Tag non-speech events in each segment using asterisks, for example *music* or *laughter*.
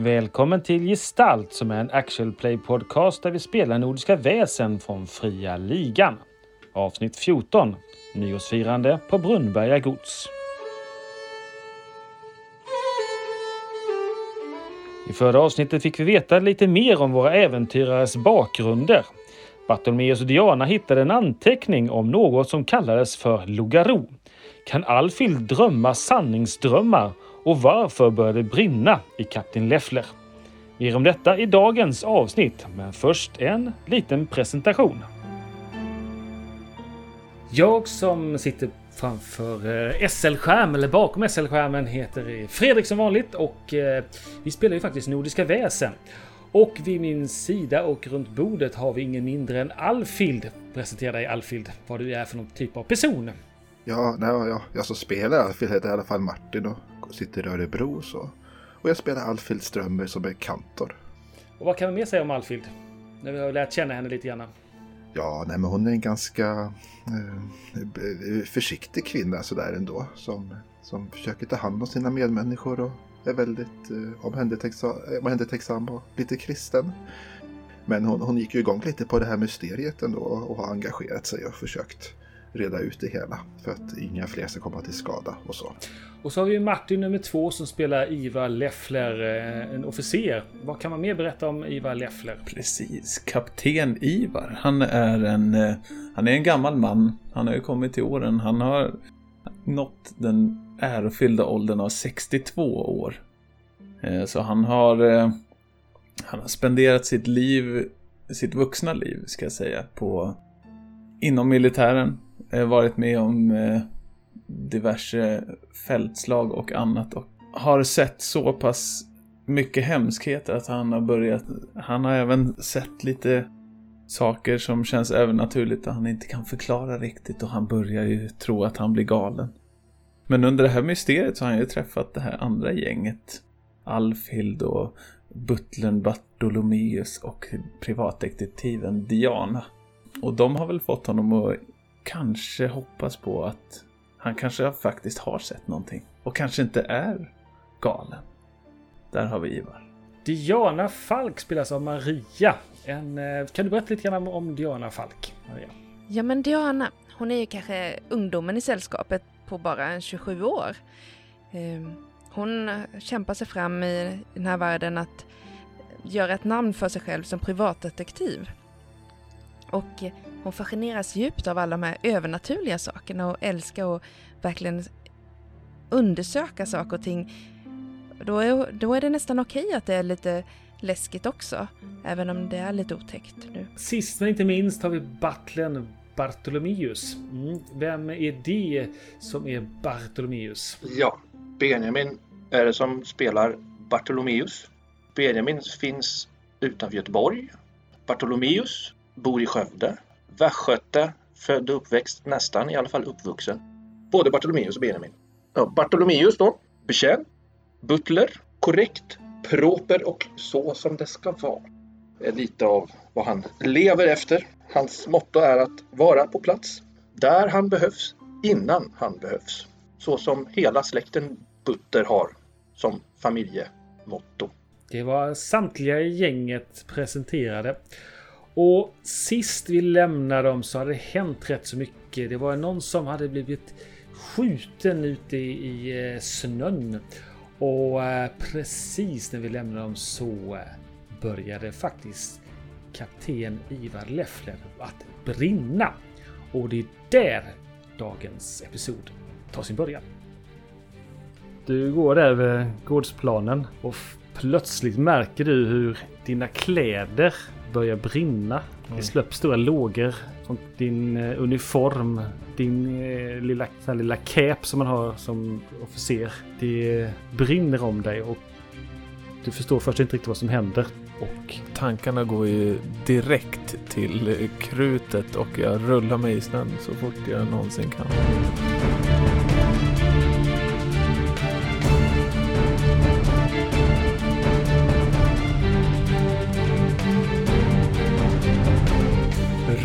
Välkommen till Gestalt som är en actual play podcast där vi spelar Nordiska väsen från Fria Ligan. Avsnitt 14 Nyårsfirande på Brunnberga gods. I förra avsnittet fick vi veta lite mer om våra äventyrares bakgrunder. Bartolomeus och Diana hittade en anteckning om något som kallades för Logaro. Kan Alfhild drömma sanningsdrömmar och varför började det brinna i Kapten Leffler? Mer om detta i dagens avsnitt, men först en liten presentation. Jag som sitter framför eh, SL-skärm, eller bakom SL-skärmen, heter Fredrik som vanligt och eh, vi spelar ju faktiskt Nordiska väsen. Och vid min sida och runt bordet har vi ingen mindre än Alfild. Presentera dig Alfild, vad du är för någon typ av person. Ja, nej, ja, jag som spelar Alfild heter i alla fall Martin och sitter i Örebro. Så. Och jag spelar Alfild Strömmer som är kantor. Och vad kan vi mer säga om Alfild? När vi har lärt känna henne lite grann. Ja, nej, men hon är en ganska eh, försiktig kvinna sådär ändå. Som, som försöker ta hand om sina medmänniskor och är väldigt eh, omhändertänksam och lite kristen. Men hon, hon gick ju igång lite på det här mysteriet ändå och har engagerat sig och försökt reda ut det hela för att inga fler ska komma till skada och så. Och så har vi Martin nummer två som spelar Ivar Leffler, eh, en officer. Vad kan man mer berätta om Ivar Leffler? Precis, kapten Ivar. Han är en, eh, han är en gammal man. Han har ju kommit till åren. Han har nått den ärofyllda åldern av 62 år. Eh, så han har, han har spenderat sitt liv, sitt vuxna liv ska jag säga, på inom militären. Eh, varit med om eh, diverse fältslag och annat och har sett så pass mycket hemskheter att han har börjat, han har även sett lite saker som känns övernaturligt och han inte kan förklara riktigt och han börjar ju tro att han blir galen. Men under det här mysteriet så har han ju träffat det här andra gänget. Alfhild och butlern Bartolomeus och privatdetektiven Diana. Och de har väl fått honom att kanske hoppas på att han kanske faktiskt har sett någonting och kanske inte är galen. Där har vi Ivar. Diana Falk spelas av Maria. En, eh, kan du berätta lite grann om Diana Falk? Maria? Ja men Diana, hon är ju kanske ungdomen i sällskapet på bara 27 år. Ehm, hon kämpar sig fram i den här världen att göra ett namn för sig själv som privatdetektiv. Och hon fascineras djupt av alla de här övernaturliga sakerna och älskar att verkligen undersöka saker och ting. Då är, då är det nästan okej att det är lite läskigt också, även om det är lite otäckt nu. Sist men inte minst har vi butlern Bartolomeus. Mm. Vem är det som är Bartolomeus? Ja, Benjamin är det som spelar Bartolomeus. Benjamin finns utanför Göteborg. Bartolomeus bor i Skövde. Västgöte, född och uppväxt nästan, i alla fall uppvuxen. Både Bartolomeus och Benjamin. Ja, Bartolomeus då, Betjän, butler, korrekt, proper och så som det ska vara. Det är lite av vad han lever efter. Hans motto är att vara på plats där han behövs, innan han behövs. Så som hela släkten Butter har som familjemotto. Det var samtliga i gänget presenterade. Och sist vi lämnade dem så hade det hänt rätt så mycket. Det var någon som hade blivit skjuten ute i i eh, snön. Och eh, precis när vi lämnade dem så eh, började faktiskt kapten Ivar Leffler att brinna. Och det är där dagens episod tar sin början. Du går där vid gårdsplanen och plötsligt märker du hur dina kläder börjar brinna. Mm. Det släpps stora lågor från din eh, uniform. Din eh, lilla, lilla cap som man har som officer. Det brinner om dig och du förstår först inte riktigt vad som händer. Och tankarna går ju direkt till krutet och jag rullar mig i snön så fort jag någonsin kan.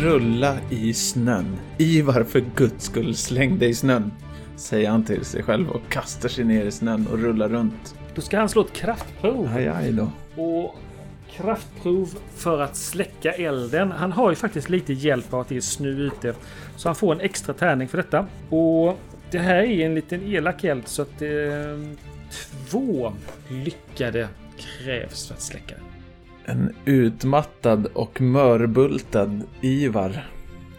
Rulla i snön. Ivar för guds skull, släng dig i snön. Säger han till sig själv och kastar sig ner i snön och rullar runt. Då ska han slå ett kraftprov. Aj, aj då. Och kraftprov för att släcka elden. Han har ju faktiskt lite hjälp av att det är snö ute. Så han får en extra tärning för detta. Och det här är en liten elak eld så att eh, två lyckade krävs för att släcka den. En utmattad och mörbultad Ivar,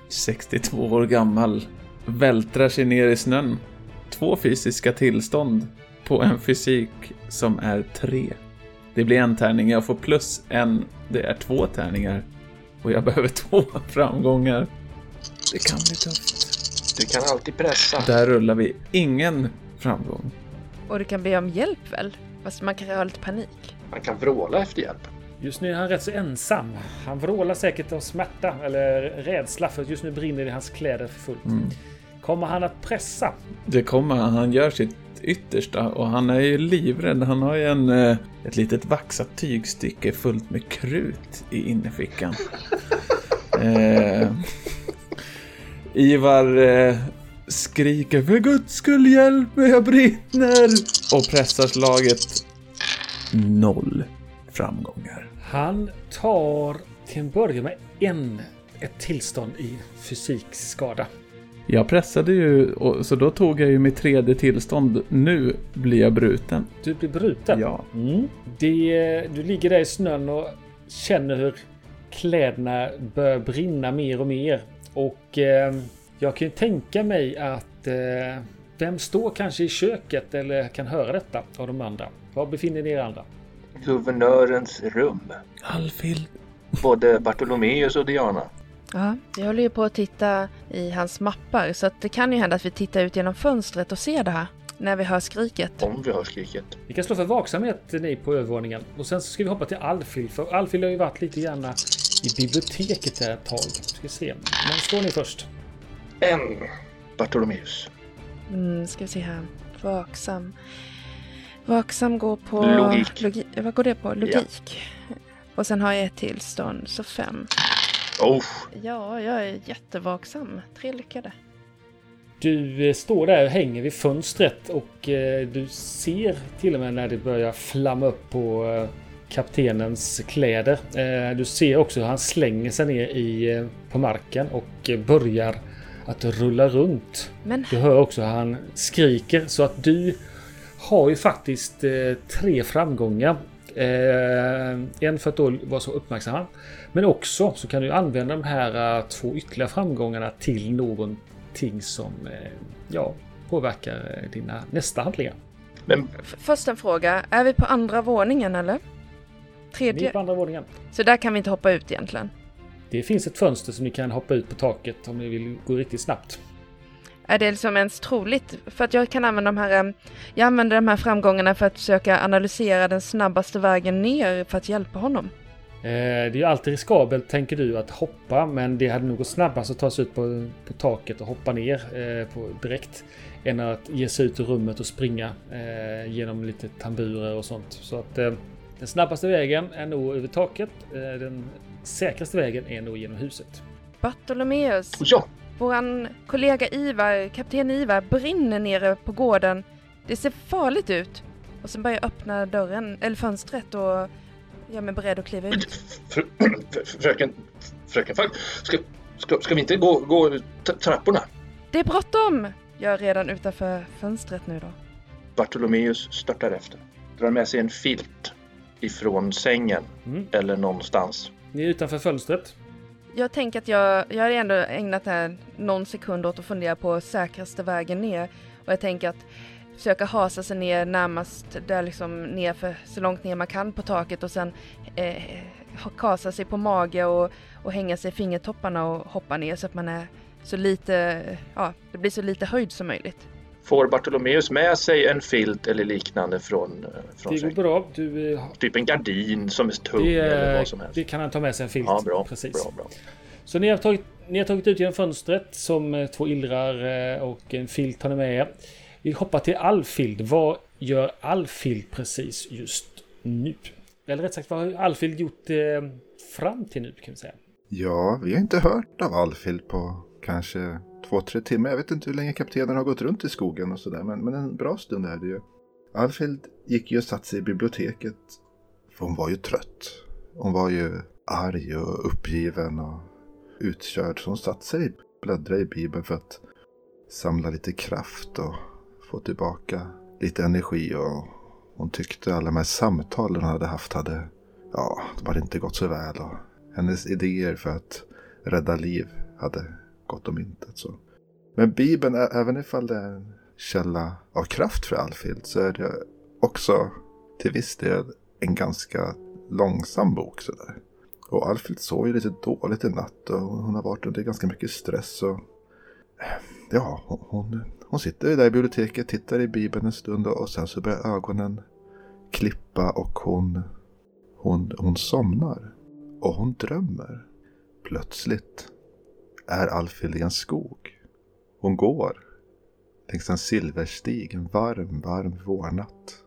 62 år gammal, vältrar sig ner i snön. Två fysiska tillstånd på en fysik som är tre. Det blir en tärning, jag får plus en, det är två tärningar. Och jag behöver *laughs* två framgångar. Det kan bli tufft. Du kan alltid pressa. Där rullar vi ingen framgång. Och du kan be om hjälp väl? Fast man kan ha lite panik. Man kan vråla efter hjälp. Just nu är han rätt så ensam. Han vrålar säkert av smärta eller rädsla för just nu brinner det i hans kläder för fullt. Mm. Kommer han att pressa? Det kommer han. Han gör sitt yttersta och han är ju livrädd. Han har ju en, eh, ett litet vaxat tygstycke fullt med krut i innerfickan. *laughs* eh, Ivar eh, skriker för guds skull hjälp mig, jag brinner! Och pressar slaget noll framgångar. Han tar till en början med en, ett tillstånd i fysikskada. Jag pressade ju, och, så då tog jag ju mitt tredje tillstånd. Nu blir jag bruten. Du blir bruten. Ja. Mm. Det, du ligger där i snön och känner hur kläderna börjar brinna mer och mer. Och eh, jag kan ju tänka mig att eh, vem står kanske i köket eller kan höra detta av de andra? Var befinner ni er andra? Guvernörens rum. Alfhild. Både Bartolomeus och Diana. Ja, vi håller ju på att titta i hans mappar så att det kan ju hända att vi tittar ut genom fönstret och ser det här när vi hör skriket. Om vi hör skriket. Ni kan slå för vaksamhet ni på övervåningen. Och sen så ska vi hoppa till Alfhild. För Alfhild har ju varit lite grann i biblioteket där ett tag. Ska se. Men slår ni först. En. Bartolomeus. Mm, ska vi se här. Vaksam. Vaksam går på... Logik. Logi... Vad går det på? Logik. Och sen har jag ett tillstånd, så fem. Oh, Ja, jag är jättevaksam. Tre lyckade. Du eh, står där och hänger vid fönstret och eh, du ser till och med när det börjar flamma upp på eh, kaptenens kläder. Eh, du ser också hur han slänger sig ner i, på marken och börjar att rulla runt. Men Du hör också hur han skriker så att du har ju faktiskt eh, tre framgångar. Eh, en för att då vara så uppmärksam. Men också så kan du använda de här eh, två ytterligare framgångarna till någonting som ja, påverkar dina nästa handlingar. men först en fråga. Är vi på andra våningen eller? Ni är Tredje? på andra våningen. Så där kan vi inte hoppa ut egentligen. Det finns ett fönster som ni kan hoppa ut på taket om ni vill gå riktigt snabbt. Är det liksom ens troligt? För att jag kan använda de här, jag använder de här framgångarna för att försöka analysera den snabbaste vägen ner för att hjälpa honom. Eh, Det är ju alltid riskabelt tänker du att hoppa men det hade nog gått snabbast att ta sig ut på, på taket och hoppa ner eh, på, direkt. Än att ge sig ut ur rummet och springa eh, genom lite tamburer och sånt. Så att eh, den snabbaste vägen är nog över taket. Eh, den säkraste vägen är nog genom huset. Bartolomeus, ja, våran kollega Ivar, kapten Ivar, brinner nere på gården. Det ser farligt ut. Och sen börjar jag öppna dörren, eller fönstret och gör mig beredd att kliva ut. fr- fr- fröken, fröken Falk, ska, ska, ska vi inte gå, gå trapporna? Det är bråttom! Jag är redan utanför fönstret nu då. Bartolomeus störtar efter. Drar med sig en filt ifrån sängen Mm. eller någonstans. Ni är utanför fönstret. Jag tänker att jag, jag har ändå ägnat här någon sekund åt att fundera på säkraste vägen ner. Och jag tänker att försöka hasa sig ner närmast där liksom ner för så långt ner man kan på taket och sen eh, kasa sig på mage och, och hänga sig i fingertopparna och hoppa ner så att man är så lite, ja, det blir så lite höjd som möjligt. Får Bartolomeus med sig en filt eller liknande från, eh, från Det går bra. Du, eh, Typ en gardin som är tung det, eller vad som helst. det kan han ta med sig en filt. Ja, bra. Precis. bra, bra. Så ni har, tagit, ni har tagit ut genom fönstret som eh, två illrar och en filt har ni med er. Vi hoppar till Alfild. Vad gör Alfild precis just nu? Eller rätt sagt, vad har Alfild gjort eh, fram till nu kan vi säga? Ja, vi har inte hört av Alfhild på kanske två, tre timmar. Jag vet inte hur länge kaptenen har gått runt i skogen och sådär, men, men en bra stund är det ju. Alfhild gick ju och satte sig i biblioteket. För hon var ju trött. Hon var ju arg och uppgiven och utkörd. Så hon satte sig och bläddrade i Bibeln för att samla lite kraft och få tillbaka lite energi. Och hon tyckte alla de här samtalen hon hade haft hade, ja, de hade inte gått så väl. Och hennes idéer för att rädda liv hade Gott om intet. Så. Men Bibeln, även ifall det är en källa av kraft för Alfhild, så är det också till viss del en ganska långsam bok. Sådär. Och Alfhild sov ju lite dåligt i natt och hon har varit under ganska mycket stress. Och, ja, hon, hon sitter där i biblioteket, tittar i Bibeln en stund och sen så börjar ögonen klippa och hon, hon, hon somnar. Och hon drömmer. Plötsligt är Alfhild i en skog. Hon går längs en silverstig en varm, varm vårnatt.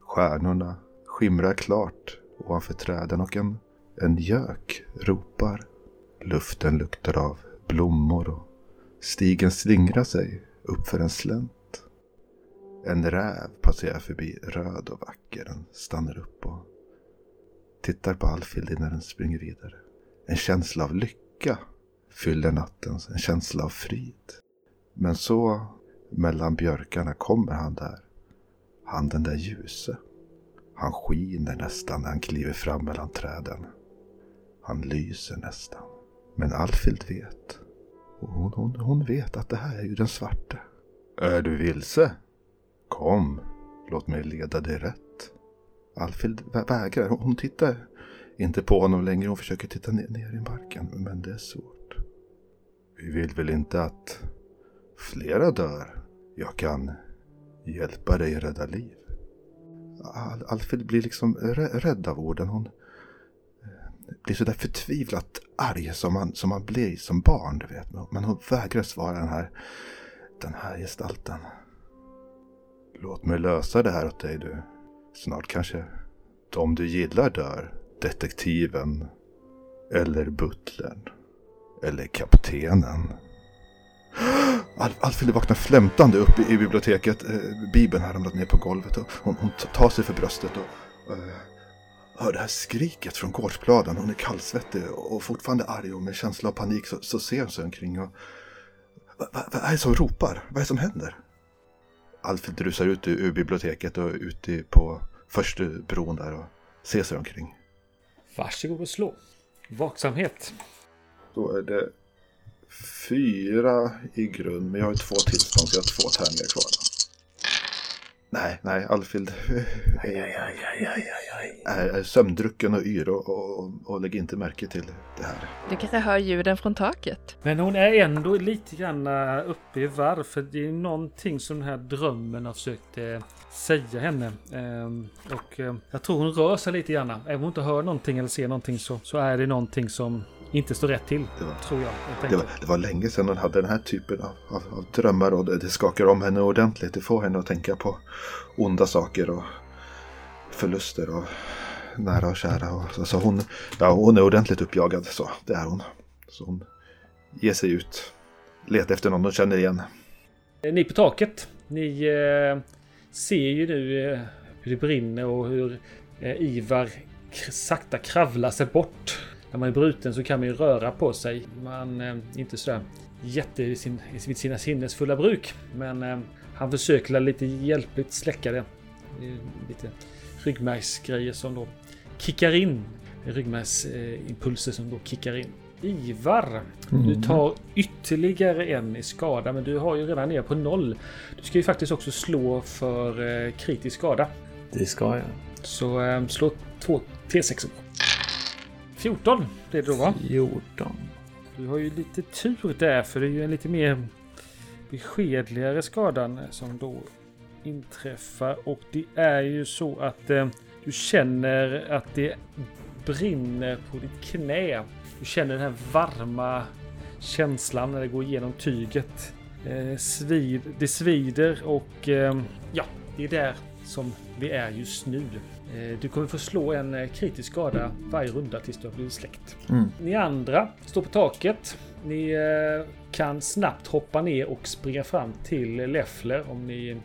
Stjärnorna skimrar klart ovanför träden och en, en gök ropar. Luften luktar av blommor och stigen slingrar sig uppför en slänt. En räv passerar förbi, röd och vacker. Den stannar upp och tittar på Alfhild innan den springer vidare. En känsla av lycka fyller natten, en känsla av frid. Men så mellan björkarna kommer han där. Han den där ljuse. Han skiner nästan när han kliver fram mellan träden. Han lyser nästan. Men Alfhild vet. Hon, hon, hon vet att det här är ju den svarte. Är du vilse? Kom, låt mig leda dig rätt. Alfhild vägrar. Hon tittar inte på honom längre. Hon försöker titta ner, ner i marken. Men det är svårt. Vi vill väl inte att flera dör? Jag kan hjälpa dig rädda liv. Al Alfred blir liksom rädd av orden. Hon eh, blir sådär förtvivlat arg som man, som man blir som barn, du vet. Men hon vägrar svara den här, den här gestalten. Låt mig lösa det här åt dig du. Snart kanske de du gillar dör. Detektiven. Eller butlern. Eller kaptenen. *gasps* Al Alfhild vaknar flämtande upp i, i biblioteket. Eh, Bibeln har ramlat ner på golvet och hon, hon tar sig för bröstet och eh, hör det här skriket från gårdsplanen. Hon är kallsvettig och fortfarande arg och med känsla av panik så, så ser hon sig omkring. Och, vad, vad, är det som ropar? Vad är det som händer? Alfred rusar ut ur, ur biblioteket och ut på första bron där och ser sig omkring. Varsågod och slå. Vaksamhet. Då är det fyra i grund, men jag har två tillstånd så jag har två tärningar kvar. Nej, nej, Alfhild är, är sömndrucken och yr och, och, och lägger inte märke till det här. Du kanske hör ljuden från taket? Men hon är ändå lite grann eh, uppe i varv för det är någonting som den här drömmen har försökt eh, säga henne. Ehm, och eh, jag tror hon rör sig lite grann. Även om hon inte hör någonting eller ser någonting så, så är det någonting som inte står rätt till. Det var, tror jag. Det var, det var länge sedan hon hade den här typen av, av, av drömmar och det, det skakar om henne ordentligt. Det får henne att tänka på onda saker och förluster och nära och kära. Och, så, så hon, ja, hon är ordentligt uppjagad, så det är hon. Så hon ger sig ut, letar efter någon hon känner igen. Ni på taket, ni eh, ser ju nu eh, hur det brinner och hur eh, Ivar sakta kravlar sig bort när man är bruten så kan man ju röra på sig. Man är eh, inte sådär jätte vid, sin, sina sinnesfulla bruk. Men eh, han försöker lite hjälpligt släcka det. det lite ryggmärgsgrejer som då kickar in. Ryggmärgsimpulser som då kickar in. Ivar, mm. du tar ytterligare en i skada men du har ju redan ner på noll. Du ska ju faktiskt också slå för eh, kritisk skada. Det ska jag. Så slå två T6. 14 det då va? 14. Du har ju lite tur där för det är ju en lite mer beskedligare skadan som då inträffar. Och det är ju så att eh, du känner att det brinner på ditt knä. Du känner den här varma känslan när det går igenom tyget. Eh, svid, det svider och eh, ja, det är där som vi är just nu. Eh, du kommer få slå en eh, kritisk skada varje runda tills du har blivit släckt. Mm. Ni andra står på taket. Ni eh, kan snabbt hoppa ner och springa fram till Leffler om ni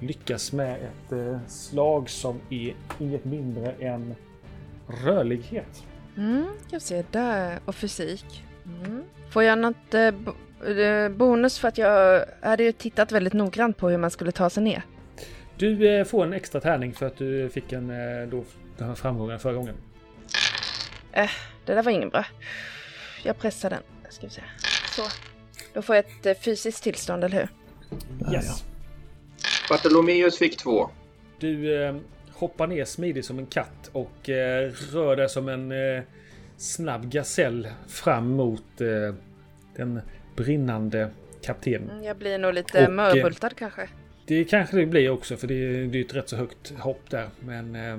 lyckas med ett slag som är inget mindre än rörlighet. Mm, jag ser där. Och fysik. Mm. Får jag något bo- bonus för att jag hade ju tittat väldigt noggrant på hur man skulle ta sig ner? Du eh, får en extra tärning för att du fick en eh, då, den här framgången förra gången. Det där var ingen bra. Jag pressar den. Ska vi se. Så. Då får jag ett fysiskt tillstånd, eller hur? Yes. Bartolomeus fick två. Du eh, hoppar ner smidigt som en katt och eh, rör dig som en eh, snabb gasell fram mot eh, den brinnande kaptenen. Mm, Jag blir nog lite mörbultad kanske. Det kanske det blir också för det är, det är ett rätt så högt hopp där. Men eh,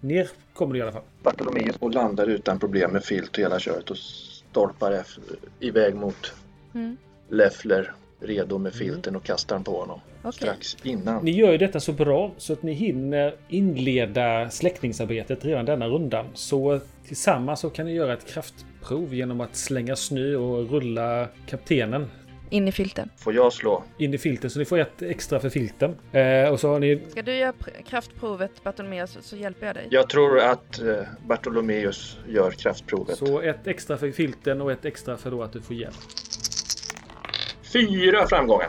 ner kommer du i alla fall. Bartolomeus och landar utan problem med filt och hela köret och stolpar efter, iväg mot Mm. Leffler redo med filten och kastar den på honom. Okej. Strax innan. Ni gör ju detta så bra så att ni hinner inleda släckningsarbetet redan denna rundan. Så tillsammans så kan ni göra ett kraftprov genom att slänga snö och rulla kaptenen In i filten. Får jag slå? in i filten. Så ni får ett extra för filten. Eh, och så har ni... Ska du göra pr- kraftprovet Bartolomeus så, hjälper jag dig. Jag tror att eh, Bartolomeus gör kraftprovet. Så ett extra för filten och ett extra för då att du får hjälp. Fyra framgångar!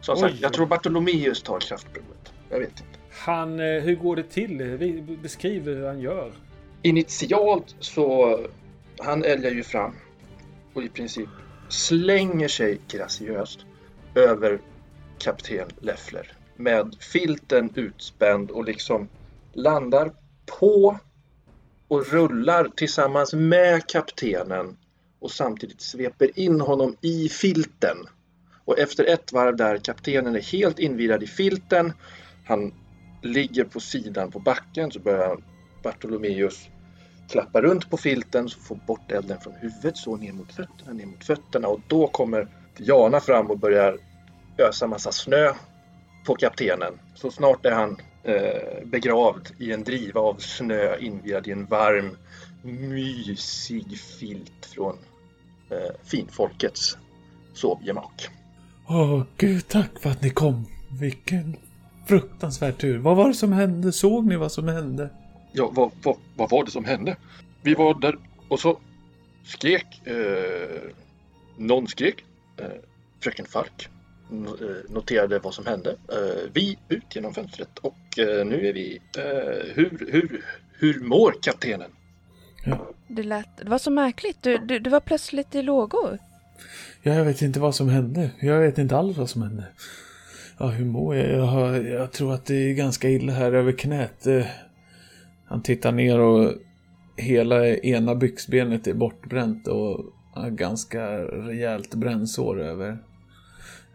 Som Oj. sagt, jag tror Bartolomeus tar kraftprovet. Jag vet inte. Han, eh, hur går det till? Beskriv hur han gör. Initialt så han älgar ju fram och i princip slänger sig graciöst över kapten Leffler med filten utspänd och liksom landar på och rullar tillsammans med kaptenen och samtidigt sveper in honom i filten. Och efter ett varv där kaptenen är helt invirad i filten, han ligger på sidan på backen så börjar Bartolomeus klappa runt på filten så får bort elden från huvudet så ner mot fötterna, ner mot fötterna och då kommer Jana fram och börjar ösa massa snö på kaptenen. Så snart är han eh, begravd i en driva av snö invirad i en varm mysig filt från eh, finfolkets sovgemak. Åh gud, tack för att ni kom. Vilken fruktansvärd tur. Vad var det som hände? Såg ni vad som hände? Ja, vad, vad, vad var det som hände? Vi var där och så skrek, eh, någon skrek, eh, fröken Falk no- eh, noterade vad som hände. Eh, vi ut genom fönstret och eh, nu är vi, eh, hur, hur, hur mår kaptenen? Det, lät, det var så märkligt. Du, du, du var plötsligt i lågor. Ja, jag vet inte vad som hände. Jag vet inte alls vad som hände. Ja, hur mår jag? Jag, har, jag tror att det är ganska illa här över knät. Han tittar ner och hela ena byxbenet är bortbränt och har ganska rejält brännsår över,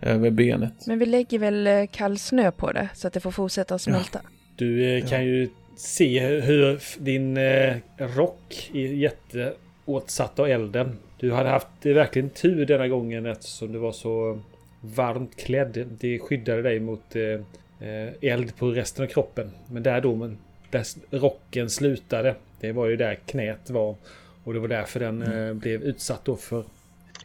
över benet. Men vi lägger väl eh, kall snö på det så att det får fortsätta att smälta. Du eh, kan ju se hur din eh, rock är jätteåtsatt av elden. Du hade haft verkligen tur denna gången eftersom du var så varmt klädd. Det skyddade dig mot eld på resten av kroppen. Men där då, men där rocken slutade. Det var ju där knät var. Och det var därför den eh, blev utsatt då för...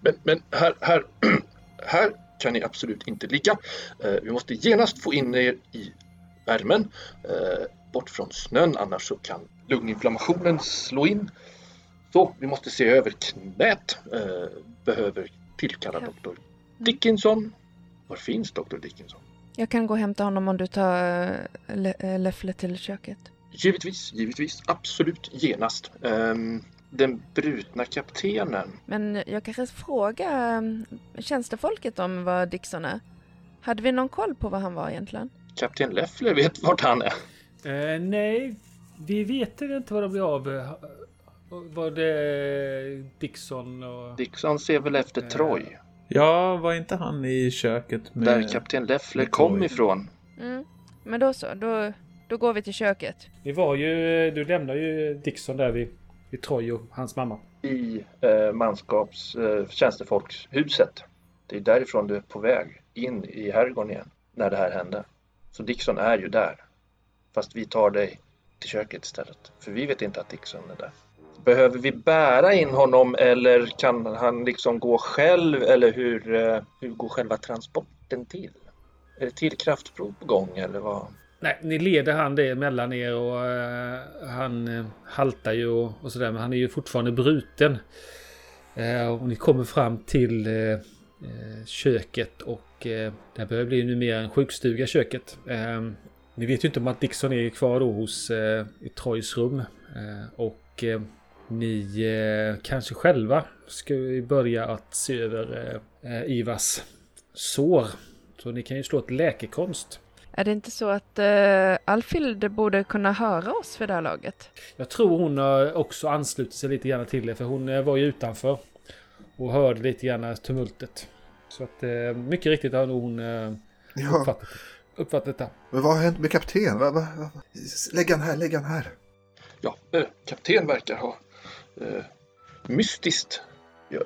Men, men här, här, *clears throat* här kan ni absolut inte ligga. Eh, vi måste genast få in er i värmen, eh, bort från snön, annars så kan lunginflammationen slå in. Så, vi måste se över knät. Eh, behöver tillkalla doktor Dickinson. Var finns doktor Dickinson? Jag kan gå och hämta honom om du tar Le- Leffle till köket. Givetvis, givetvis, absolut genast. Ehm, den brutna kaptenen. Men jag kanske fråga eh, tjänstefolket om vad Dixon är. Hade vi någon koll på vad han var egentligen? Kapten Leffler vet vart han är. Eh, nej, vi vet inte vad det blir av. eh, Vad det är Dixon och... Dixon ser väl efter Eh, Troy. Ja, var inte han i köket med... Där kapten Leffler kom ifrån. Mm. Men då så, då, då går vi till köket. Det var ju... Du lämnar ju Dixon där vid, vid Troy och hans mamma. I eh, manskaps eh, tjänstefolkshuset. Det är därifrån du är på väg in i herrgården igen. När det här hände. Så Dixon är ju där. Fast vi tar dig till köket istället. För vi vet inte att Dixon är där. Behöver vi bära in honom eller kan han liksom gå själv eller hur, eh, hur går själva transporten till? Är det till kraftprov på gång eller vad? Nej, ni leder han det mellan er och uh, han uh, haltar ju och, och sådär. Men han är ju fortfarande bruten. Uh, och ni kommer fram till uh, köket och uh, det här börjar bli numera en sjukstuga köket. Ehm, ni vet ju inte om att Dixon är kvar då hos eh, i Troys rum. Och ni kanske själva ska börja att se över Ivas sår. Så ni kan ju slå ett läkekonst. Är det inte så att uh, Alfhild borde kunna höra oss vid det här laget? Jag tror hon har också anslutit sig lite grann till det för hon eh, var ju utanför. Och hörde lite grann tumultet. Så att eh, mycket riktigt har nog hon eh, Ja, uppfattat, uppfattat det. men vad har hänt med kapten? Va, va, va? Lägg han här, lägg han här. Ja, eh, kapten verkar ha eh, mystiskt. Ja,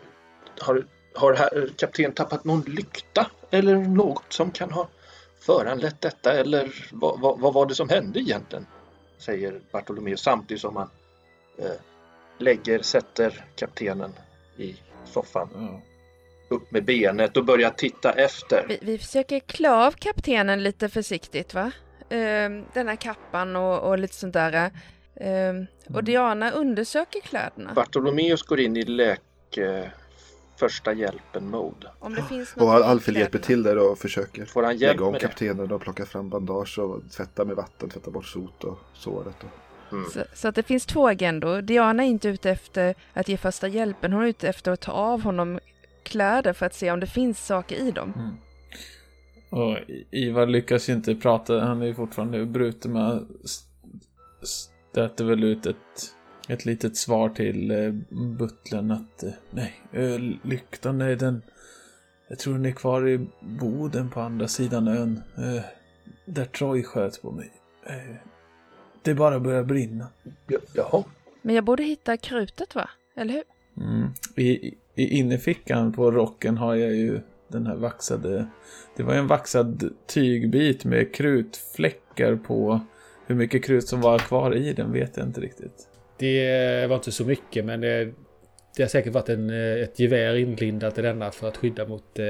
har har här, kapten tappat någon lykta eller något som kan ha föranlett detta eller vad, vad, vad var det som hände egentligen? Säger Bartolomeo samtidigt som han eh, lägger, sätter kaptenen i soffan Ja. upp med benet och börjar titta efter. Vi, vi försöker klä av kaptenen lite försiktigt va? Ehm, den här kappan och, och lite sånt där. Ehm, och Diana undersöker kläderna. Bartolomeus går in i läk eh, första hjälpen-mode. Och Alfred hjälper till där och försöker Får han hjälp lägga om med kaptenen och plocka fram bandage och tvätta med vatten, tvätta bort sot och såret. Och... Mm. Så, så att det finns två agendor. Diana är inte ute efter att ge första hjälpen. Hon är ute efter att ta av honom kläder för att se om det finns saker i dem. Mm. Och Ivar lyckas ju inte prata, han är ju fortfarande bruten men s- stöter väl ut ett, ett litet svar till eh, butlern att eh, nej, lyktan är den, jag tror den är kvar i boden på andra sidan ön. Eh, där Troy sköt på mig. Eh, det bara börjar brinna. Ja, Jaha. Men jag borde hitta krutet va? Eller hur? Mm. I, I innerfickan på rocken har jag ju den här vaxade... Det var ju en vaxad tygbit med krutfläckar på. Hur mycket krut som var kvar i den vet jag inte riktigt. Det var inte så mycket men det, det har säkert varit en, eh, ett gevär inlindat i denna för att skydda mot eh,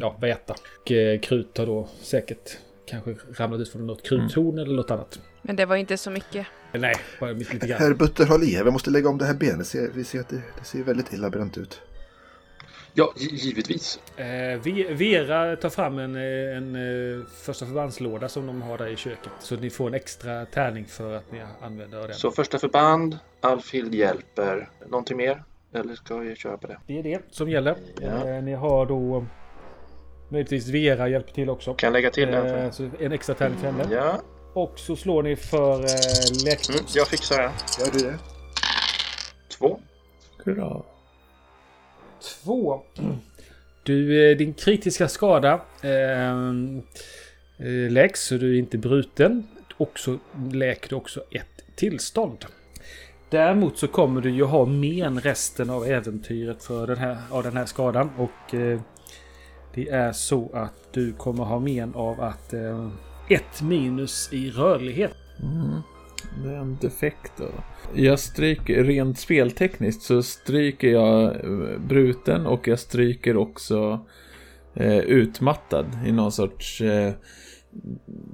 ja, väta. Och eh, krut har då säkert kanske ramlat ut från något kruthorn eller något annat. Men det var inte så mycket. Nej, bara lite grann. Herr Butter, håll i er. Vi måste lägga om det här benet. Vi ser att det, det ser väldigt illa bränt ut. Ja, gi- givetvis. Eh, Ve- Vera tar fram en, eh, en eh, första förbandslåda som de har där i köket. Så ni får en extra tärning för att ni använder den. Så första förband, Alfhild hjälper. Någonting mer? Eller ska vi köra på det? Det är det som gäller. Ja. Eh, ni har då möjligtvis Vera hjälper till också. Kan lägga till den? Eh, så en extra tärning för henne. Ja, Och så slår ni för eh, mm, läkkonst. jag fixar det. Gör du det? Två. Hurra. Två. Du, eh, din kritiska skada eh, eh, läks så du är inte bruten. Och så läker du också ett tillstånd. Däremot så kommer du ju ha men resten av äventyret för den här, av den här skadan. Och eh, det är så att du kommer ha men av att eh, ett minus i rörlighet. Mm. Det är en defekt då. Jag stryker, rent speltekniskt så stryker jag eh, bruten och jag stryker också eh, utmattad i någon sorts... Eh,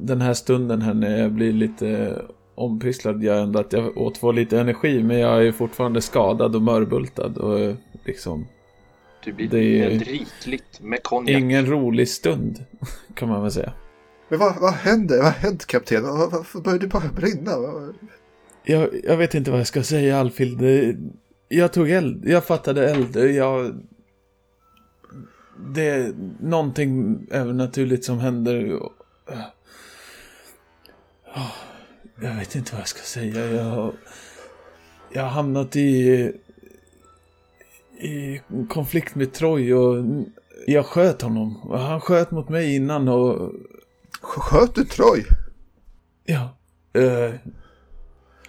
den här stunden här när jag blir lite ompysslad gör ändå att jag återfår lite energi men jag är fortfarande skadad och mörbultad och eh, liksom Det blir Det är- väldigt rikligt med konjak. ingen rolig stund *laughs* kan man väl säga. Men vad, vad hände? Vad har hänt kapten? Varför började det bara brinna? Jag, jag vet inte vad jag ska säga Alfhild. Jag tog eld. Jag fattade eld. Jag... Det är någonting övernaturligt som händer. Jag vet inte vad jag ska säga. Jag, jag har hamnat i... I konflikt med Troy och jag sköt honom. Han sköt mot mig innan och... Sköt du Troy? Ja. eh,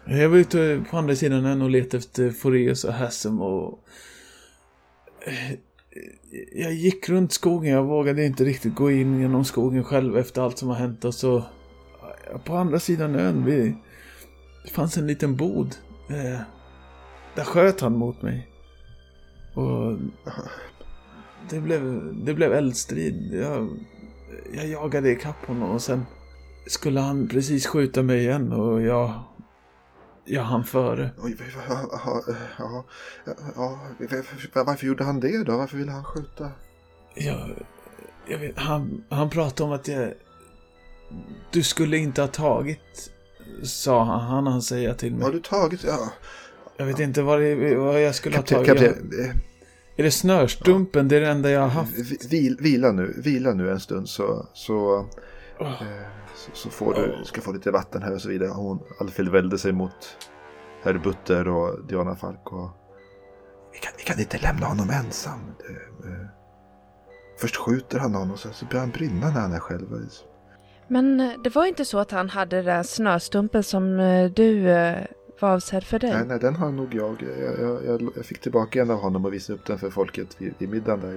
jag var ute på andra sidan än och letade efter Foreus och Hassem och... eh, jag gick runt skogen, jag vågade inte riktigt gå in genom skogen själv efter allt som har hänt och så... På andra sidan ön, vi, det fanns en liten bod. Eh, där sköt han mot mig. Och... Det blev, det blev eldstrid. Jag, jag jagade ikapp honom och sen skulle han precis skjuta mig igen och jag... Jag hann före. Ja, ja, ja, varför gjorde han det då? Varför ville han skjuta? Jag, jag vet, han, han pratade om att jag... Du skulle inte ha tagit, sa han, han han säga till mig. Har du tagit? Ja. Jag vet inte vad, det, vad jag skulle Kapten, ha tagit. kapten, Är det snörstumpen? Det är det enda jag har haft. vi- vil, vila nu, vila nu en stund så, så, Åh, eh, så, så får du, ska få lite vatten här och så vidare. Hon, Alfhild välde sig mot herr Butter och Diana Falk och vi kan, vi kan inte lämna honom ensam. Eh, eh, Först skjuter han honom och sen så börjar han brinna när han är själv. Men eh, det var inte så att han hade den snöstumpen som eh, du eh, var avsedd för dig? Nej, nej, den har nog jag. Jag, jag, jag. jag fick tillbaka en av honom och visade upp den för folket vid, vid middagen där.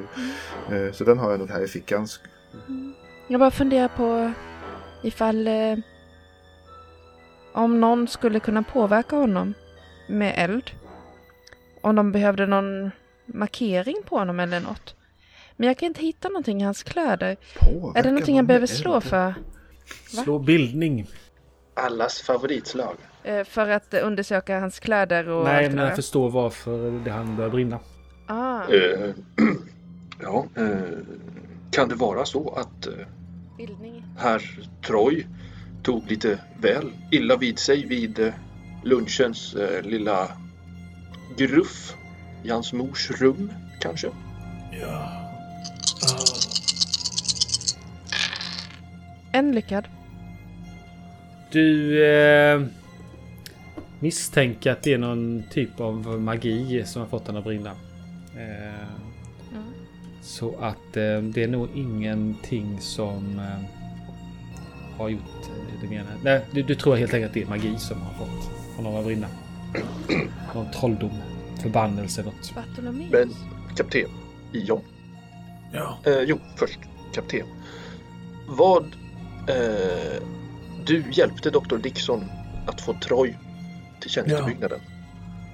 ju. Eh, Så den har jag nog här i fickan. Jag bara funderar på ifall eh, om någon skulle kunna påverka honom med eld. Om de behövde någon markering på honom eller något. Men jag kan inte hitta någonting i hans kläder. Påverkar Är det någonting jag behöver slå eld? för? Slå bildning. Allas favoritslag. Eh, för att undersöka hans kläder och Nej, allt men jag förstår varför det han börjar brinna. Ah, Eh, *clears throat* ja, eh, kan det vara så att eh, bildning. herr Troy tog lite väl illa vid sig vid eh, lunchens eh, lilla gruff i hans mors rum kanske? ja. En lyckad. Du eh, misstänker att det är någon typ av magi som har fått den att brinna. Eh, Mm. så att eh, det är nog ingenting som eh, har gjort eh, det menar. Nej, du, du tror helt enkelt att det är magi som har fått honom att brinna. Någon trolldom, förbannelse, något. Men kapten, ja. Ja. Eh, jo, först kapten. Vad... Eh, du hjälpte doktor Dixon att få Troy till tjänstebyggnaden.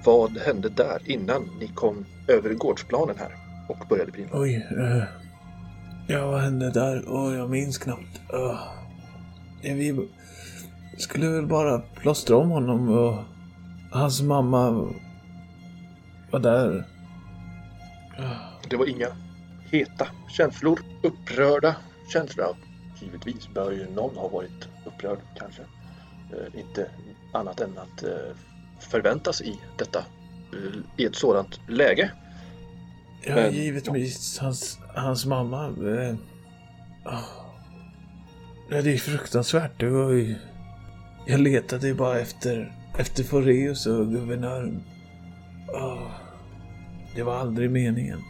Vad hände där innan ni kom över gårdsplanen här och började brinna? Oj. Uh, ja, vad hände där? Åh, jag minns knappt. Uh, vi skulle väl bara plåstra om honom och hans mamma var där. Uh, Det var inga heta känslor, upprörda känslor. Givetvis bör ju någon ha varit upprörd kanske. Eh, inte annat än att eh, förväntas i detta, eh, i ett sådant läge. ja, Men- givetvis hans, hans mamma. Uh, ja, det är fruktansvärt. Det var ju... Jag letade ju bara efter, efter Foreus och guvernören. Åh, det var aldrig meningen.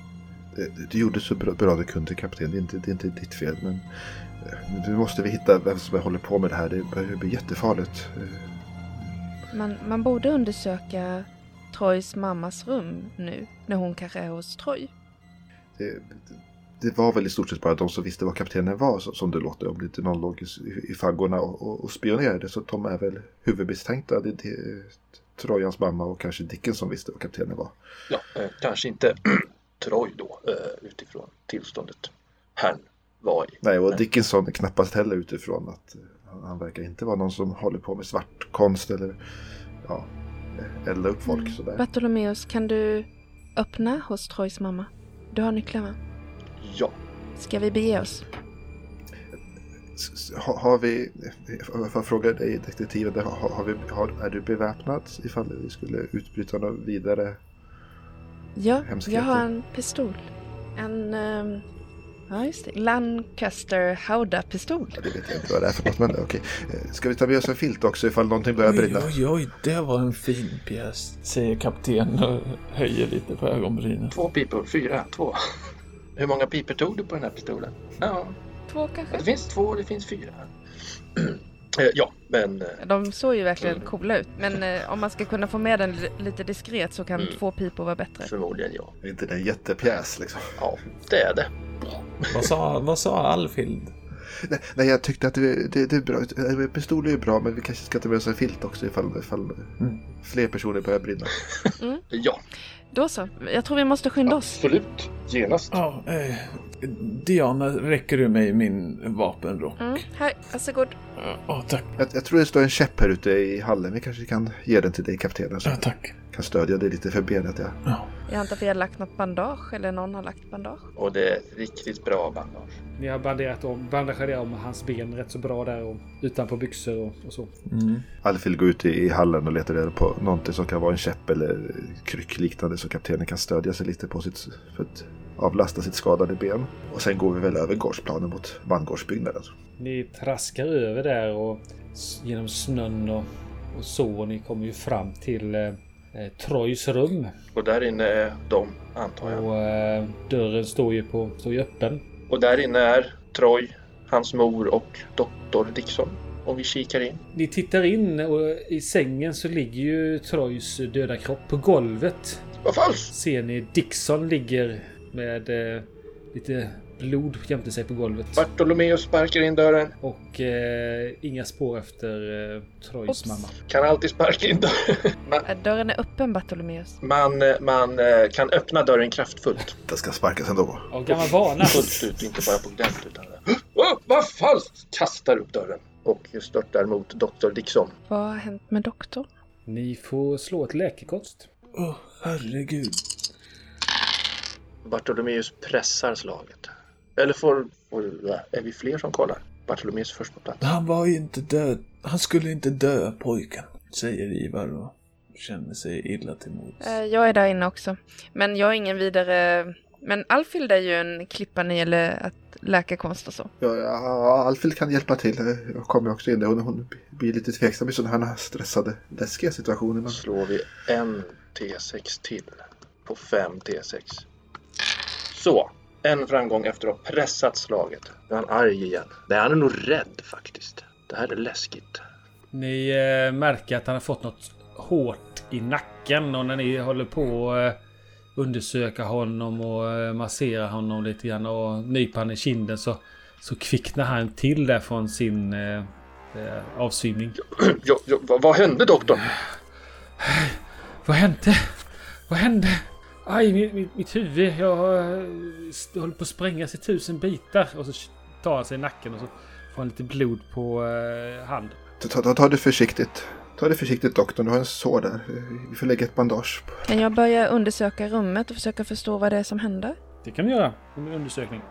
Du, du gjorde så bra, bra du kunde kapten. Det är inte, det är inte ditt fel. Men eh, nu måste vi hitta vem som håller på med det här. Det börjar bli jättefarligt. Man, man borde undersöka Troys mammas rum nu, när hon kanske är hos Troy. Det, det var väl i stort sett bara de som visste vad kaptenen var som, det låter. Om det inte någon låg i, i faggorna och, och, och spionerade. Så de är väl huvudmisstänkta. Det, det, Trojans mamma och kanske Dicken som visste vad kaptenen var. Ja, eh, kanske inte *clears throat* Troy då eh, utifrån tillståndet herrn var i. Nej, och. Dickinson knappast heller utifrån att eh, han, verkar inte vara någon som håller på med svartkonst eller ja, elda upp folk sådär. Bartolomeus, kan du öppna hos Troys mamma? Du har nycklarna. Ja, Ska vi bege oss? Har, har vi, får jag fråga dig detektiven, har, har vi, har, är du beväpnad ifall vi skulle utbryta något vidare? Ja, Hemskheter. jag har en pistol. En, ehm, ja just det, Lancaster Hauda-pistol. Ja, det vet jag inte vad det är för något, men okej. Eh, Ska vi ta med oss en filt också ifall någonting börjar Oj, brinna? oj, oj, det var en fin pjäs, säger kapten och höjer lite på ögonbrynen. två pipor, fyra, två. Hur många pipor tog du på den här pistolen? Ja, Två det kanske? finns två, det finns fyra. Eh, ja, men eh, De såg ju verkligen coola ut. Men eh, om man ska kunna få med den li- lite diskret så kan Mm. två pipor vara bättre. förmodligen ja. Är inte det en jättepjäs liksom? Ja, det är det. Vad sa, vad sa Alfhild? Nej, nej, jag tyckte att det, det, det är bra. Pistol är ju bra, men vi kanske ska ta med oss en filt också ifall, ifall Mm. fler personer börjar brinna. Ja, Då så. Jag tror vi måste skynda oss. absolut. Genast. Ja, eh, Diana, räcker du mig min vapenrock? Mm, här, varsågod. Åh, tack. Jag, jag tror det står en käpp här ute i hallen. Vi kanske kan ge den till dig kaptenen. Så Ja, tack. kan stödja dig lite för benet. Ja. Ja. Jag antar att vi har lagt något bandage eller någon har lagt bandage. Och det är riktigt bra bandage. Ni har banderat om, bandagerat om hans ben rätt så bra där och utanpå byxor och, och så. Mm. Alfil går ut i, i hallen och letar reda på någonting som kan vara en käpp eller kryckliknande så kaptenen kan stödja sig lite på sitt för att avlasta sitt skadade ben. Och sen går vi väl över gårdsplanen mot bangårdsbyggnaden. Ni traskar över där och genom snön och, och så. Och ni kommer ju fram till eh, eh, Trojs rum. Och där inne är de, antar jag. Och eh, dörren står ju, på, står ju öppen. Och där inne är Troy, hans mor och doktor Dixon. Om vi kikar in. Ni tittar in och i sängen så ligger ju Trojs döda kropp. På golvet Vad falskt! ser ni Dixon ligger med eh, lite blod jämte sig på golvet. Bartolomeus sparkar in dörren. Och eh, inga spår efter eh, Trojs Oops. mamma. Kan alltid sparka in dörren. *laughs* Man, Dörren är öppen Bartolomeus. man, eh, man eh, kan öppna dörren kraftfullt. Den ska sparkas ändå. Av gammal vana. Fullt ut, inte bara på glänt utan... *gasps* Oh, vad falskt! Kastar upp dörren och störtar mot doktor Dixon. Vad har hänt med doktorn? Ni får slå ett läkekonst. Åh, herregud. Bartolomeus pressar slaget. Eller får, får... Är vi fler som kollar? Bartolomeus först på plats. Han var ju inte död. Han skulle inte dö, pojken. Säger Ivar och känner sig illa till mods. Eh, Jag är där inne också. Men jag är ingen vidare... Men Alfhild är ju en klippa när det gäller att läka konst och så. Ja, ja, Alfil kan hjälpa till. Jag kommer också in där. Hon, hon blir lite tveksam i sådana här stressade, läskiga situationer. Då slår vi en T6 till på 5 T6. Så, en framgång efter att ha pressat slaget. Nu är han arg igen. Nej, han är nog rädd faktiskt. Det här är läskigt. Ni eh, märker att han har fått något hårt i nacken och när ni håller på att eh, undersöka honom och eh, massera honom lite grann och nypa honom i kinden så, så kvicknar han till där från sin eh, eh, avsvimning. Jo, jo, vad, vad hände doktorn? Vad hände? Vad hände? Aj, mitt, mitt, mitt huvud. Jag eh, håller på att sprängas i tusen bitar. Och så tar han sig i nacken och så får han lite blod på eh, hand. Ta, ta, ta det försiktigt. Ta det försiktigt doktorn, du har en sår där. Vi får lägga ett bandage på. Kan jag börja undersöka rummet och försöka förstå vad det är som händer? Det kan vi göra. Under undersökning.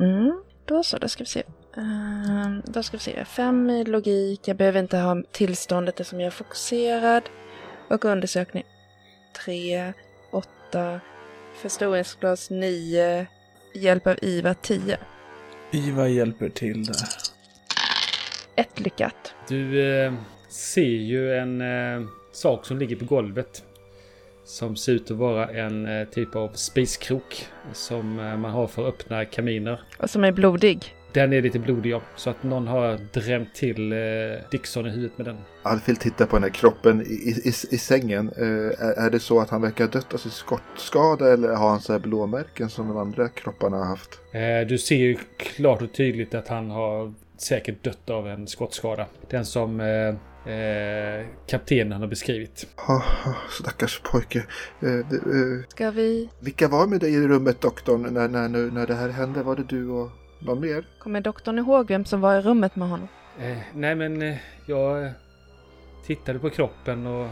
Mm, då så, då ska vi se. Ehm, då ska vi se. Fem i logik. Jag behöver inte ha tillståndet eftersom jag är fokuserad. Och undersökning. Tre, åtta, förstoringsglas nio, hjälp av IVA tio. Ivar hjälper till där. Ett lyckat. Du eh, ser ju en eh, sak som ligger på golvet. Som ser ut att vara en eh, typ av spiskrok. Som eh, man har för att öppna kaminer. Och som är blodig. Den är lite blodig ja. Så att någon har drämt till eh, Dixon i huvudet med den. Alfil tittar på den här kroppen i, i, i sängen. Eh, är, är det så att han verkar ha dött av sin skottskada eller har han så här blåmärken som de andra kropparna har haft? Eh, du ser ju klart och tydligt att han har säkert dött av en skottskada. Den som eh, eh, kaptenen har beskrivit. Oh, stackars pojke. Eh, eh, Ska vi... vilka var med dig i rummet doktorn när, när, när, när det här hände? Var det du och någon mer? Kommer doktorn ihåg vem som var i rummet med honom? Eh, nej men eh, jag eh, tittade på kroppen och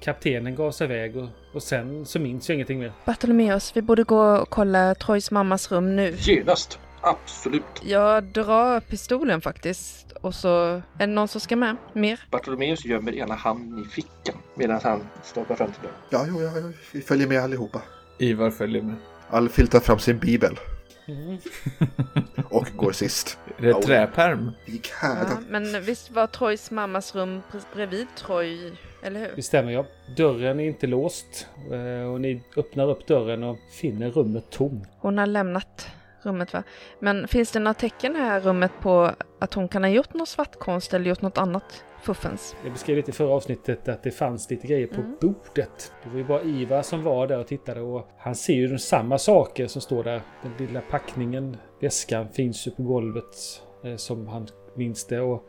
kaptenen gav sig iväg och, och sen så minns jag ingenting mer. Bartolomeus, vi borde gå och kolla Trojs mammas rum nu. Genast! Absolut! Jag drar pistolen faktiskt. Och så är det någon som ska med. Mer? Bartolomeus gömmer ena handen i fickan medan han stoppar fram till dörren. Ja, jo, ja, ja, vi följer med allihopa. Ivar följer med. Alfil tar fram sin bibel Mm. och går sist. Är det träpärm? Gick Ja, här. men visst var Trojs mammas rum bredvid Troj, eller hur? Det stämmer ja. Dörren är inte låst eh, och ni öppnar upp dörren och finner rummet tomt. Hon har lämnat rummet va? Men finns det några tecken här i rummet på att hon kan ha gjort någon svartkonst eller gjort något annat fuffens? Jag beskrev lite i förra avsnittet att det fanns lite grejer på Mm. bordet. Det var ju bara Ivar som var där och tittade och han ser ju de samma saker som står där. Den lilla packningen, väskan finns ju på golvet eh, som han minns det och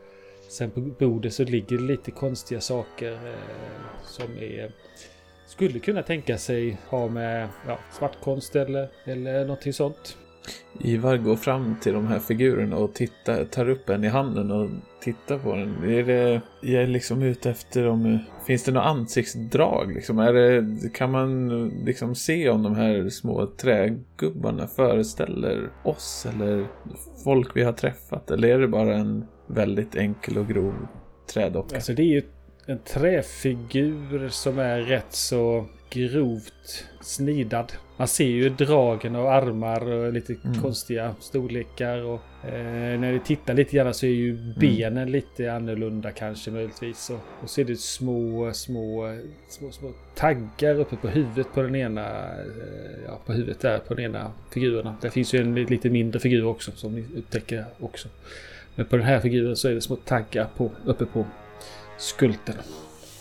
sen på bordet så ligger det lite konstiga saker eh, som är skulle kunna tänka sig ha med ja, svartkonst eller, eller någonting sånt. Ivar går fram till de här figurerna och tittar, tar upp en i handen och tittar på den. Är det, jag är liksom ute efter om, finns det några ansiktsdrag liksom? Är det, kan man liksom se om de här små trägubbarna föreställer oss eller folk vi har träffat? Eller är det bara en väldigt enkel och grov trädocka? Alltså det är ju en träfigur som är rätt så grovt snidad. Man ser ju dragen av armar och lite Mm. konstiga storlekar. Och, eh, när vi tittar lite grann så är ju benen lite annorlunda kanske möjligtvis. Och, och så är det små, små, små, små taggar uppe på huvudet på den ena. Eh, ja, på huvudet där på den ena figuren. Det finns ju en li- lite mindre figur också som ni upptäcker också. Men på den här figuren så är det små taggar på, uppe på skulten.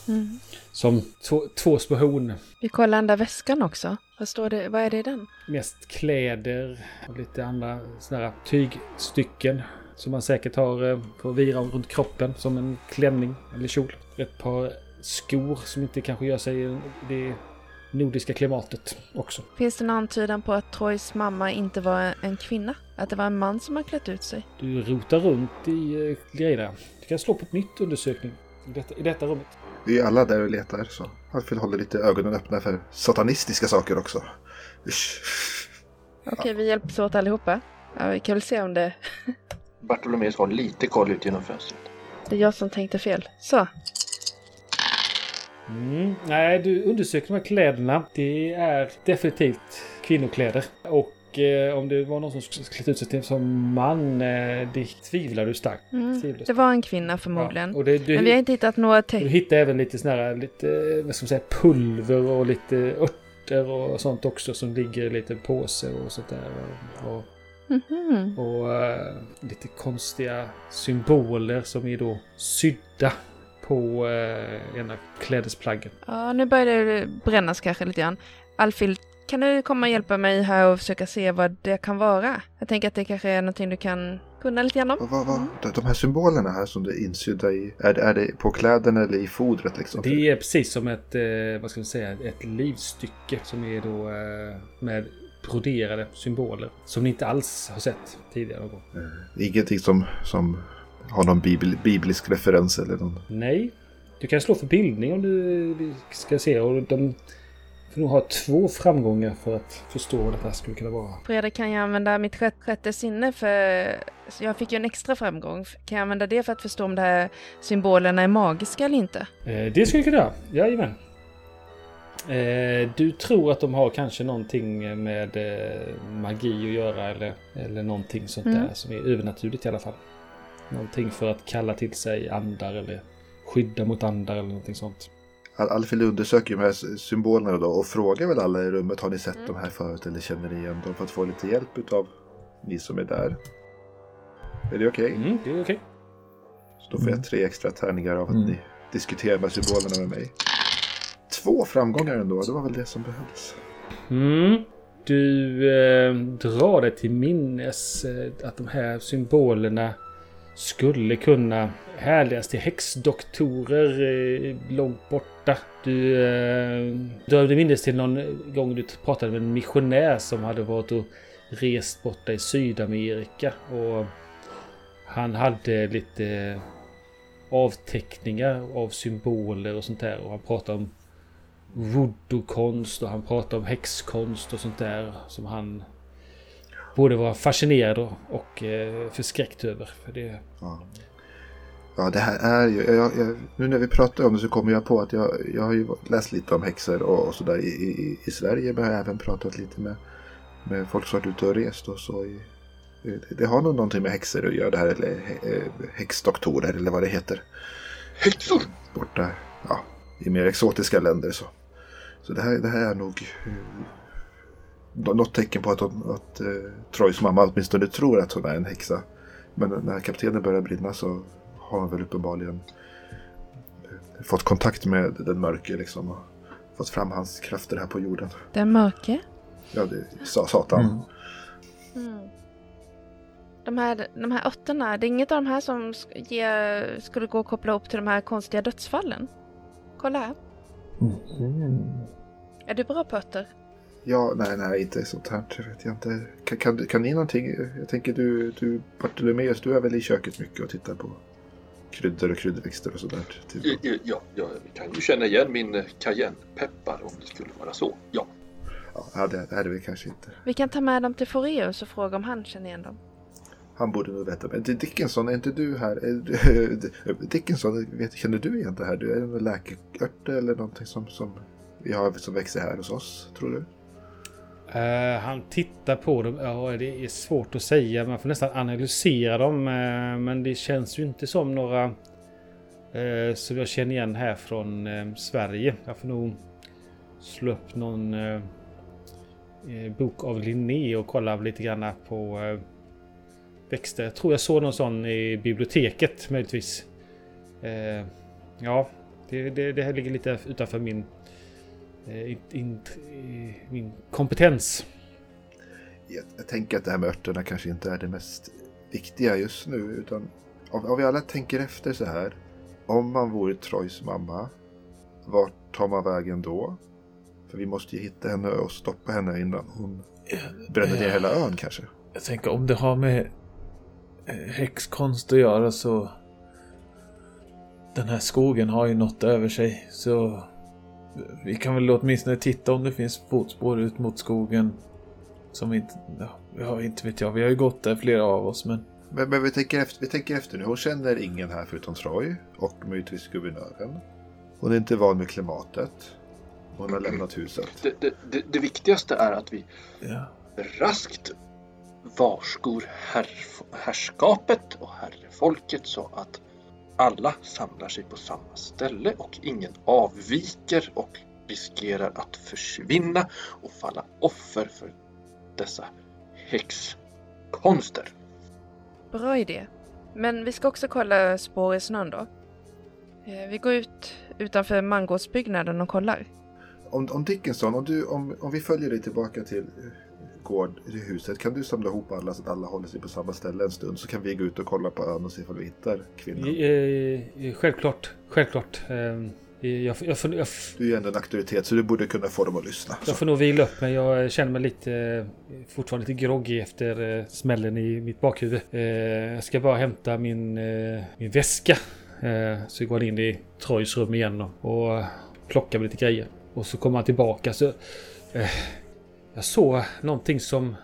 Mm. Som två, två små horn. Vi kollar där väskan också. Vad står det? Vad är det i den? Mest kläder och lite andra sådana här tygstycken. Som man säkert har eh, för att vira runt kroppen som en klänning eller kjol. Ett par skor som inte kanske gör sig i det nordiska klimatet också. Finns det någon antydan på att Troys mamma inte var en kvinna? Att det var en man som har klätt ut sig? Du rotar runt i eh, grejerna. Du kan slå på ett nytt undersökning i detta, i detta rummet. Vi är alla där och letar så Alfred håller lite ögonen öppna för satanistiska saker också. Usch. Okej, vi hjälps åt allihopa. Ja, vi kan väl se om det, *laughs* Bartolomeus har lite koll ut genom fönstret. det är jag som tänkte fel. Så, Mm. Nej, du undersöker de här kläderna. Det är definitivt kvinnokläder. Och eh, om det var någon som skulle klätt ut sig till som man, eh, det tvivlar du starkt. mm. Tvivlar det var en kvinna förmodligen. Ja, och det, du, Men vi har inte hittat några du tecken. hittar även lite sån här, lite, vad ska man säga, pulver och lite örter och sånt också som ligger i en liten påse och sånt där. Och, och, Mhm. och eh, lite konstiga symboler som är då sydda på uh, ena klädesplaggen. Ja, nu börjar det brännas kanske lite grann. Alfhild, kan du komma och hjälpa mig här och försöka se vad det kan vara? Jag tänker att det kanske är någonting du kan kunna lite grann om. Vad, vad, vad, de- här symbolerna här som det är insydda i, är det, är det på kläderna eller i fodret liksom? Det är precis som ett, eh, vad ska man säga, ett livstycke som är då eh, med broderade symboler. Som ni inte alls har sett tidigare någon gång. Eh, Ingenting som, som har någon bibel, biblisk referens eller någon. Nej. Du kan slå för bildning om du ska se. Och de får nog ha två framgångar för att förstå vad det här skulle kunna vara. Fredrik, kan jag använda mitt sjätte, sjätte sinne för... Jag fick ju en extra framgång. Kan jag använda det för att förstå om de här symbolerna är magiska eller inte? Eh, det skulle du kunna göra. Jajamän. Eh, du tror att de har kanske någonting med eh, magi att göra eller, eller någonting sånt Mm. där som är övernaturligt i alla fall. Någonting för att kalla till sig andar eller skydda mot andar eller någonting sånt. Al- Alfred undersöker ju de här symbolerna då och frågar väl alla i rummet har ni sett Mm. de här förut eller känner ni igen dem för att få lite hjälp utav ni som är där. Är det okej? Mm, det är okej. Så då får jag tre extra tärningar av att Mm. ni diskuterar de här symbolerna med mig. Två framgångar ändå, det var väl det som behövdes. Mm. Du eh, drar dig till minnes eh, att de här symbolerna skulle kunna härledas till häxdoktorer eh, långt borta. Du eh, drömde minnes till någon gång du pratade med en missionär som hade varit och rest borta i Sydamerika. Och han hade lite eh, avteckningar av symboler och sånt där. Och han pratade om voodoo-konst och han pratade om häxkonst och sånt där som han både var fascinerad och, eh, förskräckt över. För det, Ja. Ja, det här är ju... Jag, jag, nu när vi pratar om det så kommer jag på att jag, jag har ju läst lite om häxor och, och sådär i, i, i Sverige. Men jag har även pratat lite med, med folk som varit ute och rest och så. I, det, har nog någonting med häxor att göra det här. Eller eh, häxdoktorer eller vad det heter. Häxor! Borta ja, i mer exotiska länder. Så, så det, här, det här är nog eh, nå- något tecken på att, hon, att eh, Troys mamma åtminstone tror att hon är en häxa. Men när kaptenen börjar brinna så har han väl uppenbarligen eh, fått kontakt med den mörke liksom. Och fått fram hans krafter här på jorden. Den mörke? Ja, det sa Satan. Mm. Mm. De här, de här åttorna, det är inget av de här som ger, skulle gå att koppla upp till de här konstiga dödsfallen? Kolla här. Mm. Är du bra på örter? Ja, nej, nej, inte sånt här. Det vet jag inte. Kan, kan, du- kan ni någonting? Jag tänker du, du Bartolomeus, du är väl i köket mycket och tittar på kryddor och kryddväxter och sådär. Typ. Ja, ja, jag kan ju känna igen min eh, cayennepeppar om det skulle vara så. Ja. Ja, det det är det väl kanske inte. Vi kan ta med dem till Foreus och fråga om han känner igen dem. Han borde nog veta. Men Dickinson, är inte du här? *laughs* Dickinson, vet, känner du igen det här? Du är en läkeört eller någonting som, som vi har som växer här hos oss, tror du? Uh, han tittar på dem. Ja, det är svårt att säga. Man får nästan analysera dem. Uh, men det känns ju inte som några uh, som jag känner igen här från Sverige. Jag får nog slå upp någon bok av Linné och kolla lite grann på växter. Jag tror jag såg någon sån i biblioteket möjligtvis. Ja, det, det, det här ligger lite utanför min eh, in, in, eh, min kompetens. Jag, jag tänker att det här med örterna kanske inte är det mest viktiga just nu. Utan om, om vi alla tänker efter så här. Om man vore Troys mamma, vart tar man vägen då? För vi måste ju hitta henne och stoppa henne innan hon bränner ner hela ön kanske. Jag tänker om det har med eh, häxkonst att göra så... Den här skogen har ju något över sig så... Vi kan väl åtminstone titta om det finns fotspår ut mot skogen. Som inte... Ja, ja, inte vet jag. Vi har ju gått där flera av oss men... Men, men vi, tänker efter, vi tänker efter nu. Hon känner ingen här förutom Troy och möjligtvis guvernören. Hon är inte van med klimatet. Hon har lämnat huset. Det, det, det, det viktigaste är att vi Ja. raskt varskor herr, herrskapet och herrefolket så att alla samlar sig på samma ställe och ingen avviker och riskerar att försvinna och falla offer för dessa häxkonster. Bra idé. Men vi ska också kolla spår i snön då. Eh, Vi går ut utanför mangårdsbyggnaden och kollar. Om, om Dickinson, om, du, om, om vi följer dig tillbaka till gård, till huset. Kan du samla ihop alla så att alla håller sig på samma ställe en stund? Så kan vi gå ut och kolla på ön och se om vi hittar kvinnan. Eh, självklart, självklart. Eh, jag, jag, får, jag, Du är ju ändå en auktoritet så du borde kunna få dem att lyssna. jag får nog vila upp mig. Jag känner mig lite, fortfarande lite groggy efter eh, smällen i mitt bakhuvud. Eh, jag ska bara hämta min, eh, min väska. Eh, så går han in i Troys rum igen och, plockar med lite grejer. Och så kommer han tillbaka. Så, jag såg någonting som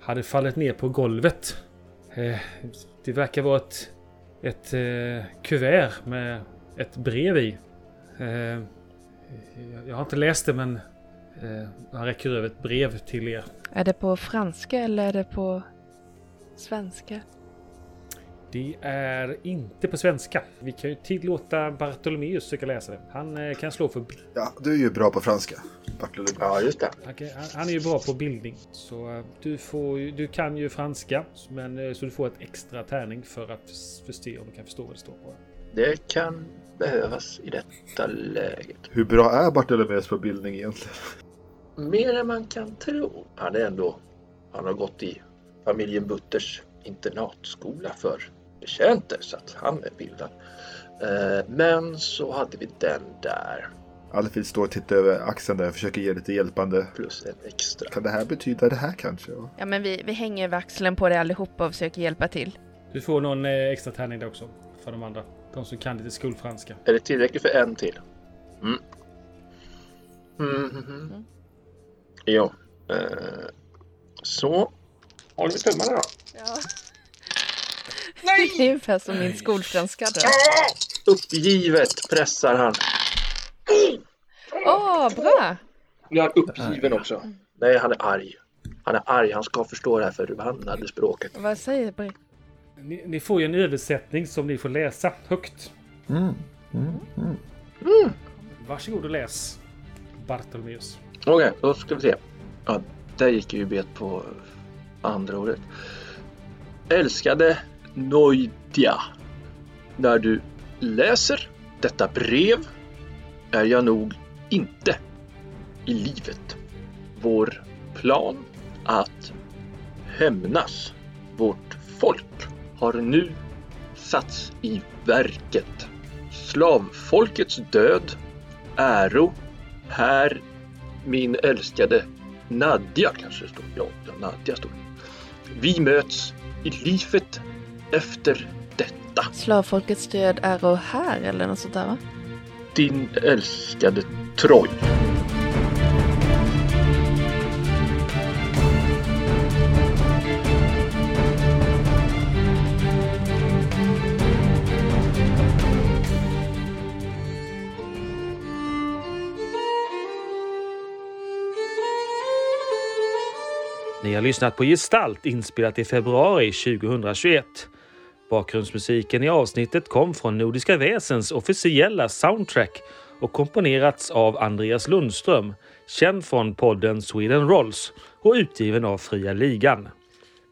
hade fallit ner på golvet. Eh, det verkar vara ett, ett eh, kuvert med ett brev i. Eh, jag- har inte läst det men han räcker över ett brev till er. Är det på franska eller är det på svenska? Det är inte på svenska. Vi kan ju tillåta Bartolomeus försöka läsa det. Han eh, kan slå för... Ja, du är ju bra på franska. Bartolomé. Ja, just det. Han, är ju bra på bildning. Så eh, du, får, du kan ju franska. Men, eh, så du får ett extra tärning för att förstå om du kan förstå vad det står på. Det kan behövas i detta läget. Hur bra är Bartolomeus på bildning egentligen? Mer än man kan tro. Han är ändå, han har gått i familjen Butters internatskola för betjänter så att han är bildad. Eh, Men så hade vi den där Alfred står och tittar över axeln där och försöker ge lite hjälpande. plus en extra. Kan det här betyda det här kanske? Ja. Men vi, vi hänger över axeln på det allihopa och försöker hjälpa till. Du får någon eh, extra tärning där också. För de andra. De som kan lite skolfranska. Är det tillräckligt för en till? Mm. Mm, mm, mm. Mm. Ja. Eh, Så. Håller vi tummarna då? Ja. Det är ungefär som min skolfranska då. Uppgivet pressar han. Åh, bra! Nu är uppgiven också. Nej, han är arg. Han är arg. Han ska förstå det här förbannade språket. Vad säger Britt? Ni, ni får ju en översättning som ni får läsa högt. Mm. Mm. Mm. Varsågod och läs. Bartolomeus. Okej, då ska vi se. Ja, där gick ju bet på andra ordet. Älskade Noidia. När du läser detta brev är jag nog inte i livet. Vår plan att hämnas vårt folk har nu satts i verket. Slavfolkets död, äro, här min älskade Nadja kanske det står. Ja, ja, Nadja står det. Vi möts i livet efter detta. Slavfolkets död är och här eller något sånt där va? Din älskade Troy. Ni har lyssnat på Gestalt inspelat i februari 2021. Bakgrundsmusiken i avsnittet kom från Nordiska Väsens officiella soundtrack och komponerats av Andreas Lundström, känd från podden Sweden Rolls och utgiven av Fria Ligan.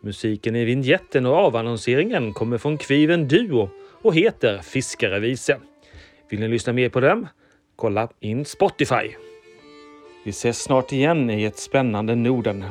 Musiken i vignetten och avannonseringen kommer från Kviven Duo och heter Fiskarevise. Vill ni lyssna mer på dem? Kolla in Spotify. Vi ses snart igen i ett spännande Norden.